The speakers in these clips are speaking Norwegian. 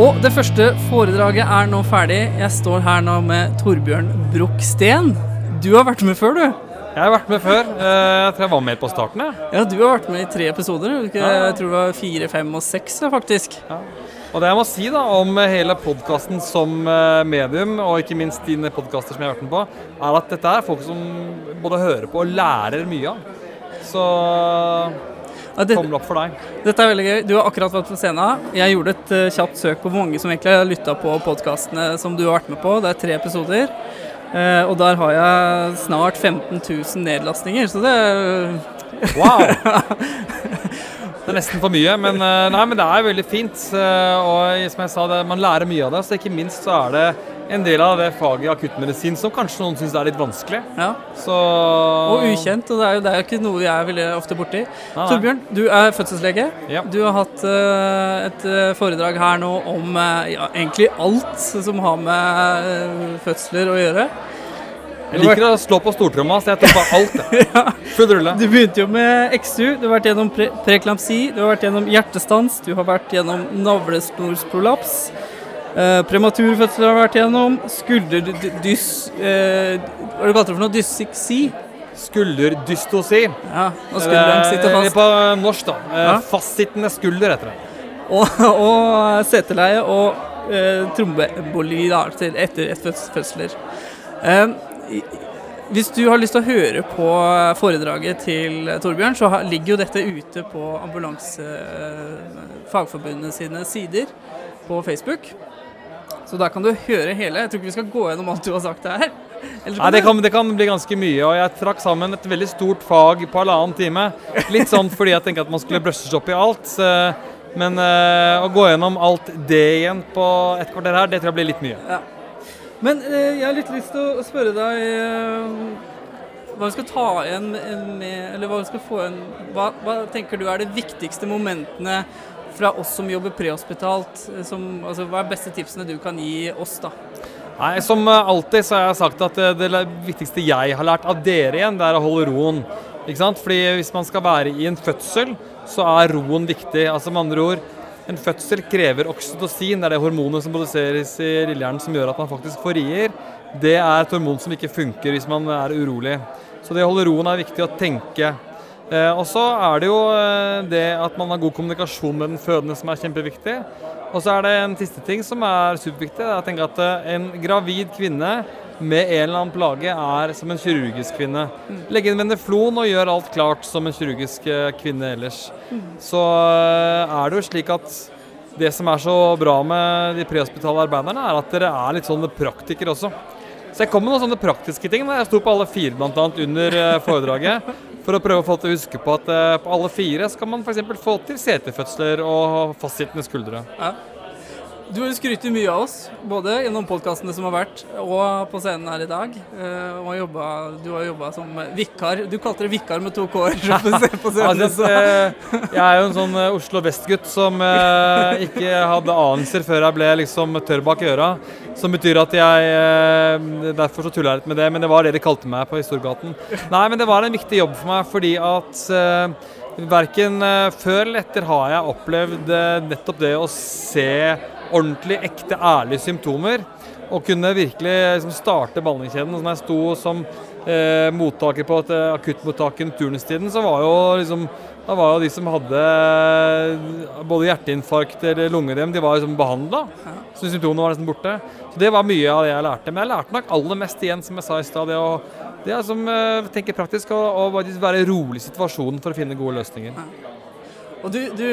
Og det første foredraget er nå ferdig. Jeg står her nå med Torbjørn Broch Steen. Du har vært med før, du. Jeg har vært med før. Eh, Jeg tror jeg var med på starten. jeg. Ja, du har vært med i tre episoder. Jeg tror det var fire, fem og seks, faktisk. faktisk. Og det jeg må si da om hele podkasten som eh, medium, og ikke minst dine podkaster som jeg har vært med på, er at dette er folk som både hører på og lærer mye av. Så Ja, det, tommel opp for deg. dette er veldig gøy. Du har akkurat vært på scenen. Jeg gjorde et uh, kjapt søk på hvor mange som egentlig har lytta på podkastene som du har vært med på. Det er tre episoder. Uh, og der har jeg snart 15 000 nedlastninger, så det Wow! Det er nesten for mye, men, eh, nei, men det er veldig fint. Og som jeg sa, det, man lærer mye av det. Så ikke minst så er det en del av det faget i akuttmedisin som kanskje noen syns er litt vanskelig. Ja. Så Og ukjent, og det er jo, det er ikke noe jeg ville ofte borti. Nei. Torbjørn, du er fødselslege. Ja. Du har hatt uh, et eh, foredrag her nå om uh, ja, egentlig alt som har med uh, fødsler å gjøre. Jeg liker å slå på stortromma, så jeg tar bare alt. jeg. Full rulle. Du begynte jo med XU, du har vært gjennom pre preklampsi, du har vært gjennom hjertestans, du har vært gjennom navlesnorsprolaps. Uh, Prematurfødsel har vært gjennom. Skulderdys... Uh, hva er det du kalte for noe? Dysiksi? Skulderdystosi. Ja, og skulderen sitter Eh, fast. På norsk, da. Eh, Ja. Fastsittende skulder, heter det. Og, og seteleie og uh, trombeboli etter, etter et fødsler. Eh, hvis du har lyst til å høre på foredraget til Torbjørn, så ligger jo dette ute på Ambulansefagforbundet sine sider på Facebook. Så der kan du høre hele. Jeg tror ikke vi skal gå gjennom alt du har sagt her. Nei, det kan, det kan bli ganske mye, og jeg trakk sammen et veldig stort fag på halvannen time. Litt sånn fordi jeg tenker at man skulle brushes opp i alt. Men eh, å gå gjennom alt det igjen på et kvarter her, det tror jeg blir litt mye. Men eh, jeg har litt lyst til å spørre deg eh, hva vi skal ta igjen med Eller hva vi skal få igjen hva, hva tenker du er de viktigste momentene fra oss som jobber prehospitalt? eh, Som, altså, hva er beste tipsene du kan gi oss, da? Nei, Som eh, alltid så har jeg sagt at det, det viktigste jeg har lært av dere igjen, det er å holde roen. Ikke sant? Fordi hvis man skal være i en fødsel, så er roen viktig. Altså med andre ord, en fødsel krever oksytocin. Det er det hormonet som produseres i lillehjernen som gjør at man faktisk får rier. Det er et hormon som ikke funker hvis man er urolig. Så det å holde roen er viktig å tenke. Eh, og så er det jo eh, det at man har god kommunikasjon med den fødende som er kjempeviktig. Og så er det en siste ting som er superviktig. Jeg tenker at eh, en gravid kvinne med en eller annen plage er som en kirurgisk kvinne. Legge inn veneflon og gjøre alt klart som en kirurgisk kvinne ellers. Så eh, er det jo slik at det som er så bra med de prehospitale arbeiderne, er at dere er litt sånne praktikere også. Så jeg kom med noen sånne praktiske ting. Jeg sto på alle fire blant annet under eh, foredraget. For å prøve å få til å huske på at eh, på alle fire skal man f.eks. få til setefødsler og fastsittende skuldre. Ja. Du har jo skrytt mye av oss, både gjennom podkastene som har vært, og på scenen her i dag. Og har jobbet, du har jobba som vikar. Du kalte det vikar med to k-er Altså, eh, jeg er jo en sånn eh, Oslo vest-gutt som ikke hadde anelser før jeg ble liksom tørr bak øra. Som betyr at jeg Derfor så tulla jeg litt med det, men det var det de kalte meg på Storgaten. Nei, men det var en viktig jobb for meg fordi at uh, verken før eller etter har jeg opplevd nettopp det å se ordentlig, ekte, ærlige symptomer. Og kunne virkelig liksom, starte behandlingskjeden. Når jeg sto som eh, mottaker på et akuttmottak under turnustiden, så var jo liksom da var jo de som hadde eh, både hjerteinfarkt eller lungedem de var liksom behandla. Så symptomene var nesten borte. Så det var mye av det jeg lærte. Men jeg lærte nok aller mest igjen, som jeg sa i stad, det å er som eh, tenke praktisk og, og være rolig i situasjonen for å finne gode løsninger. Og du, du,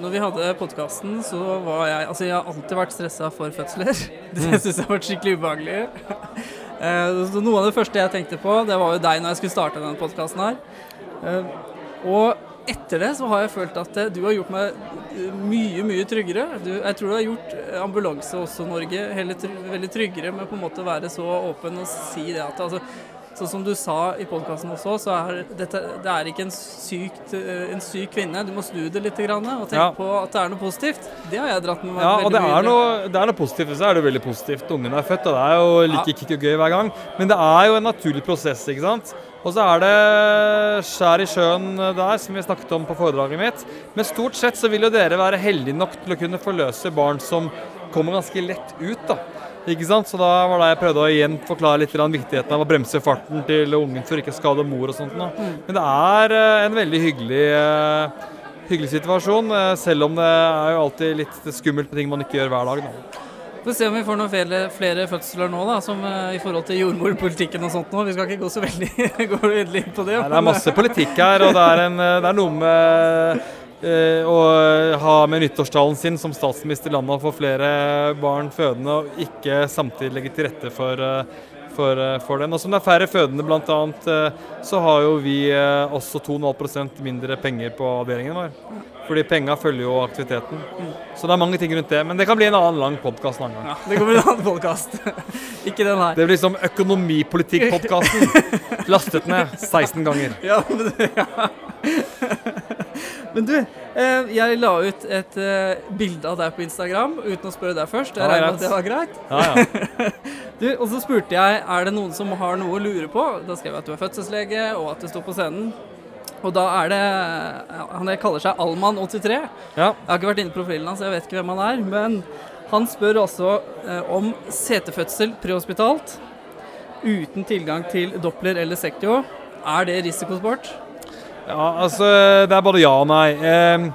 når vi hadde podkasten, så var jeg Altså, jeg har alltid vært stressa for fødsler. Det syns jeg har vært skikkelig ubehagelig. Eh, Så noe av det første jeg tenkte på, det var jo deg når jeg skulle starte denne podkasten her. Eh, Og etter det så har jeg følt at eh, du har gjort meg mye, mye tryggere. Du, jeg tror du har gjort ambulanse også Norge veldig tryggere med på en måte å være så åpen og si det at altså Sånn som du sa i podkasten også, så er dette det er ikke en, sykt, eh, en syk kvinne. Du må snu det litt grann, og tenke Ja. på at det er noe positivt. Det har jeg dratt med meg Ja, og det er, noe, det er noe positivt. Så er det veldig positivt. Ungene er født, og det er jo like kikk og gøy hver gang. Men det er jo en naturlig prosess, ikke sant. Og så er det skjær i sjøen der, som vi snakket om på foredraget mitt. Men stort sett så vil jo dere være heldige nok til å kunne forløse barn som kommer ganske lett ut. da. Ikke sant? Så da var det jeg prøvde å igjen forklare litt viktigheten av å bremse farten til ungen for ikke å skade mor og sånt. Da. Men det er eh, en veldig hyggelig, eh, hyggelig situasjon, eh, selv om det er jo alltid litt skummelt med ting man ikke gjør hver dag. Da. Får se om vi får noen flere, flere fødsler nå, da, som i forhold til jordmorpolitikken og sånt nå. Vi skal ikke gå så veldig, gå veldig inn på det. Nei, det er masse politikk her, og det er, en, det er noe med uh, å ha med nyttårstalen sin som statsminister i landet få flere barn fødende, og ikke samtidig legge til rette for uh, for, for, den. Og som det er færre fødende bl.a., så har jo vi også 2,5% mindre penger på avdelingen vår. Fordi penga følger jo aktiviteten. Så det er mange ting rundt det. Men det kan bli en annen lang podkast en annen gang. Ja, det bli en annen podkast. Ikke den her. Det blir som Økonomipolitikk-podkasten. Lastet ned 16 ganger. Ja, men, ja. men du, eh, jeg la ut et eh, bilde av deg på Instagram uten å spørre deg først. Jeg regner med at det var greit? Ja, ja. du, og så spurte jeg er det noen som har noe å lure på. Da skrev jeg at du er fødselslege, og at du sto på scenen. Og da er det Han kaller seg Alman83. Ja. Jeg har ikke vært inne på profilen hans, jeg vet ikke hvem han er. Men han spør også eh, om setefødsel prehospitalt uten tilgang til Doppler eller Sectio. Er det risikosport? Ja, altså Det er både ja og nei. Eh,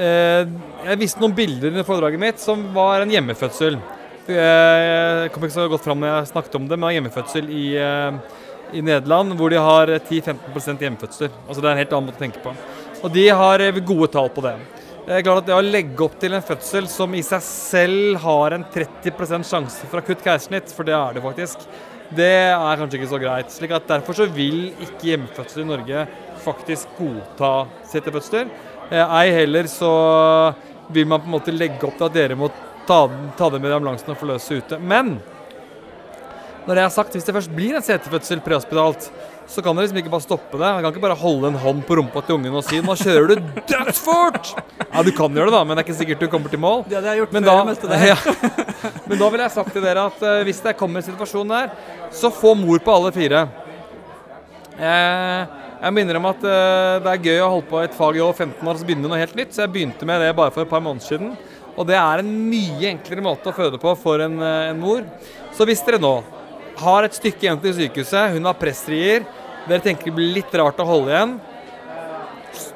eh, jeg viste noen bilder under foredraget mitt som var en hjemmefødsel. Jeg kom ikke så godt fram når jeg snakket om det, men hjemmefødsel i eh, i Nederland, hvor de har 10-15% hjemmefødsler. Altså Det er en helt annen måte å tenke på. Og de har eh, gode tall på det. Det er klart at det å legge opp til en fødsel som i seg selv har en 30% sjanse for akutt keisersnitt, for det er det faktisk, det er kanskje ikke så greit. slik at Derfor så vil ikke hjemmefødsel i Norge faktisk godta setefødsler. Eh, ei heller så vil man på en måte legge opp til at dere må ta, ta det med i ambulansen og forløse ute. Men når jeg har sagt hvis det først blir en setefødsel prehospitalt, så kan dere liksom ikke bare stoppe det. Jeg kan ikke bare holde en hånd på rumpa til ungen og si 'nå kjører du dødsfort'! Ja, du kan gjøre det, da, men det er ikke sikkert du kommer til mål. Det hadde jeg gjort men før da, jeg møtte deg. Ja, men da vil jeg sagt til dere at uh, hvis det kommer en situasjon der, så få mor på alle fire. Jeg, jeg minner om at uh, det er gøy å holde på et fag i over 15 år og så begynne med noe helt nytt, så jeg begynte med det bare for et par måneder siden. Og det er en mye enklere måte å føde på for en, uh, en mor. Så hvis dere nå har et stykke igjen til sykehuset. Hun har pressrier. Dere tenker det blir litt rart å holde igjen.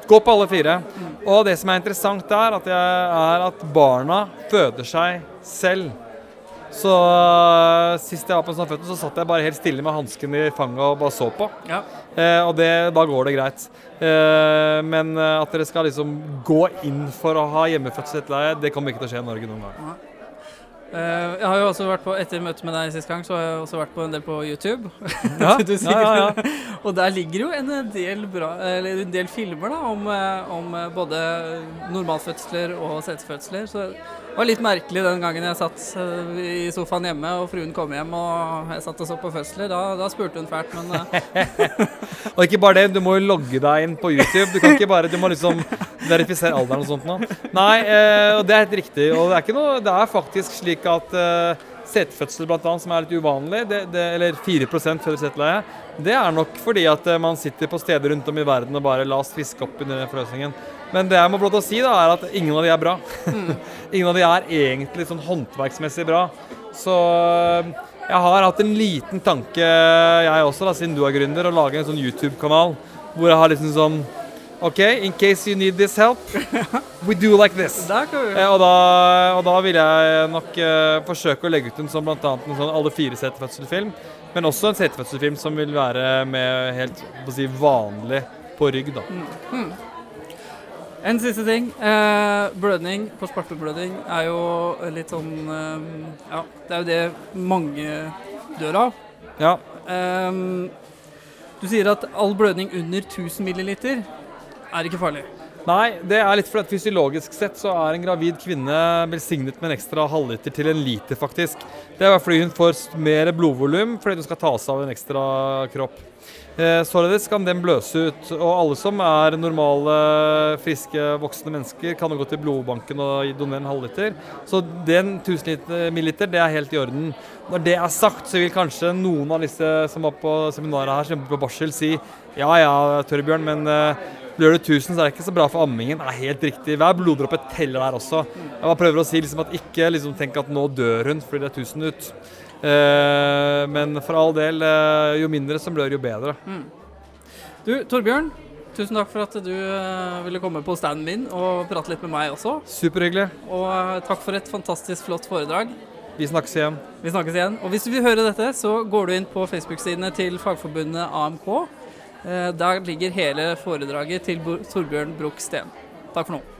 Gå på alle fire. Og det som er interessant der, er at barna føder seg selv. Så uh, Sist jeg var på en sånn føtten, så satt jeg bare helt stille med hansken i fanget og bare så på. Ja. Eh, og det, da går det greit. Eh, men uh, at dere skal liksom gå inn for å ha hjemmefødsel, det kommer ikke til å skje i Norge noen gang. Uh, jeg har jo også vært på, Etter møtet med deg sist gang, så har jeg også vært på en del på YouTube. Ja, ja, ja, ja. og der ligger jo en del, bra, eller en del filmer da, om, eh, om eh, både normalfødsler og setefødsler. Så det var litt merkelig den gangen jeg satt eh, i sofaen hjemme og fruen kom hjem og jeg satt og så på fødsler. Da, da spurte hun fælt, men. Og ikke bare det, du må jo logge deg inn på YouTube. Du kan ikke bare, du må liksom verifisere alderen og sånt noe. Nei, eh, det er helt riktig. Og det er, ikke noe, det er faktisk slik at eh, setefødsel bl.a., som er litt uvanlig, det, det, eller 4 føder seteleie, det er nok fordi at man sitter på steder rundt om i verden og bare la oss fiske opp under den forløsningen. Men det jeg må blott å si, da, er at ingen av de er bra. Mm. ingen av de er egentlig sånn håndverksmessig bra. Så eh, jeg har hatt en liten tanke, jeg også, da, siden du er gründer, å lage en sånn YouTube-kanal hvor jeg har liksom sånn OK, in case you need this help, we do like this. Eh, og, da, og, da, vil jeg nok eh, forsøke å legge ut en sånn blant annet en sånn alle fire setefødselfilm. Men også en setefødselfilm som vil være med helt si, vanlig på rygg. da. Mm. Mm. En siste ting. Eh, blødning, postpartumblødning, er jo litt sånn eh, Ja, det er jo det mange dør av. Ja. Eh, du sier at all blødning under 1000 milliliter er ikke farlig. Nei, det er litt fordi fysiologisk sett så er en gravid kvinne velsignet med en ekstra halvliter til en liter, faktisk. Det er fordi hun får mer blodvolum fordi hun skal ta seg av en ekstra kropp. Eh, således kan den bløse ut. Og alle som er normale, friske, voksne mennesker, kan jo gå til blodbanken og donere en halvliter. Så den 1000 milliliter, det er helt i orden. Når det er sagt, så vil kanskje noen av disse som var på seminaret her, som på barsel, si ja ja, Tørrbjørn, men uh, Gjør du 1000, så er det ikke så bra for ammingen. Det er helt riktig. Hver bloddråpe teller der også. Jeg bare prøver å si liksom at ikke liksom, tenk at nå dør hun fordi det er 1000 ut. Eh, men for all del, eh, jo mindre som blør, jo bedre. Mm. Du, Torbjørn. Tusen takk for at du eh, ville komme på standen min og prate litt med meg også. Superhyggelig. Og takk for et fantastisk flott foredrag. Vi snakkes igjen. Vi snakkes igjen. Og hvis du vil høre dette, så går du inn på Facebook-sidene til Fagforbundet AMK. Der ligger hele foredraget til Torbjørn Bruch Steen. Takk for nå.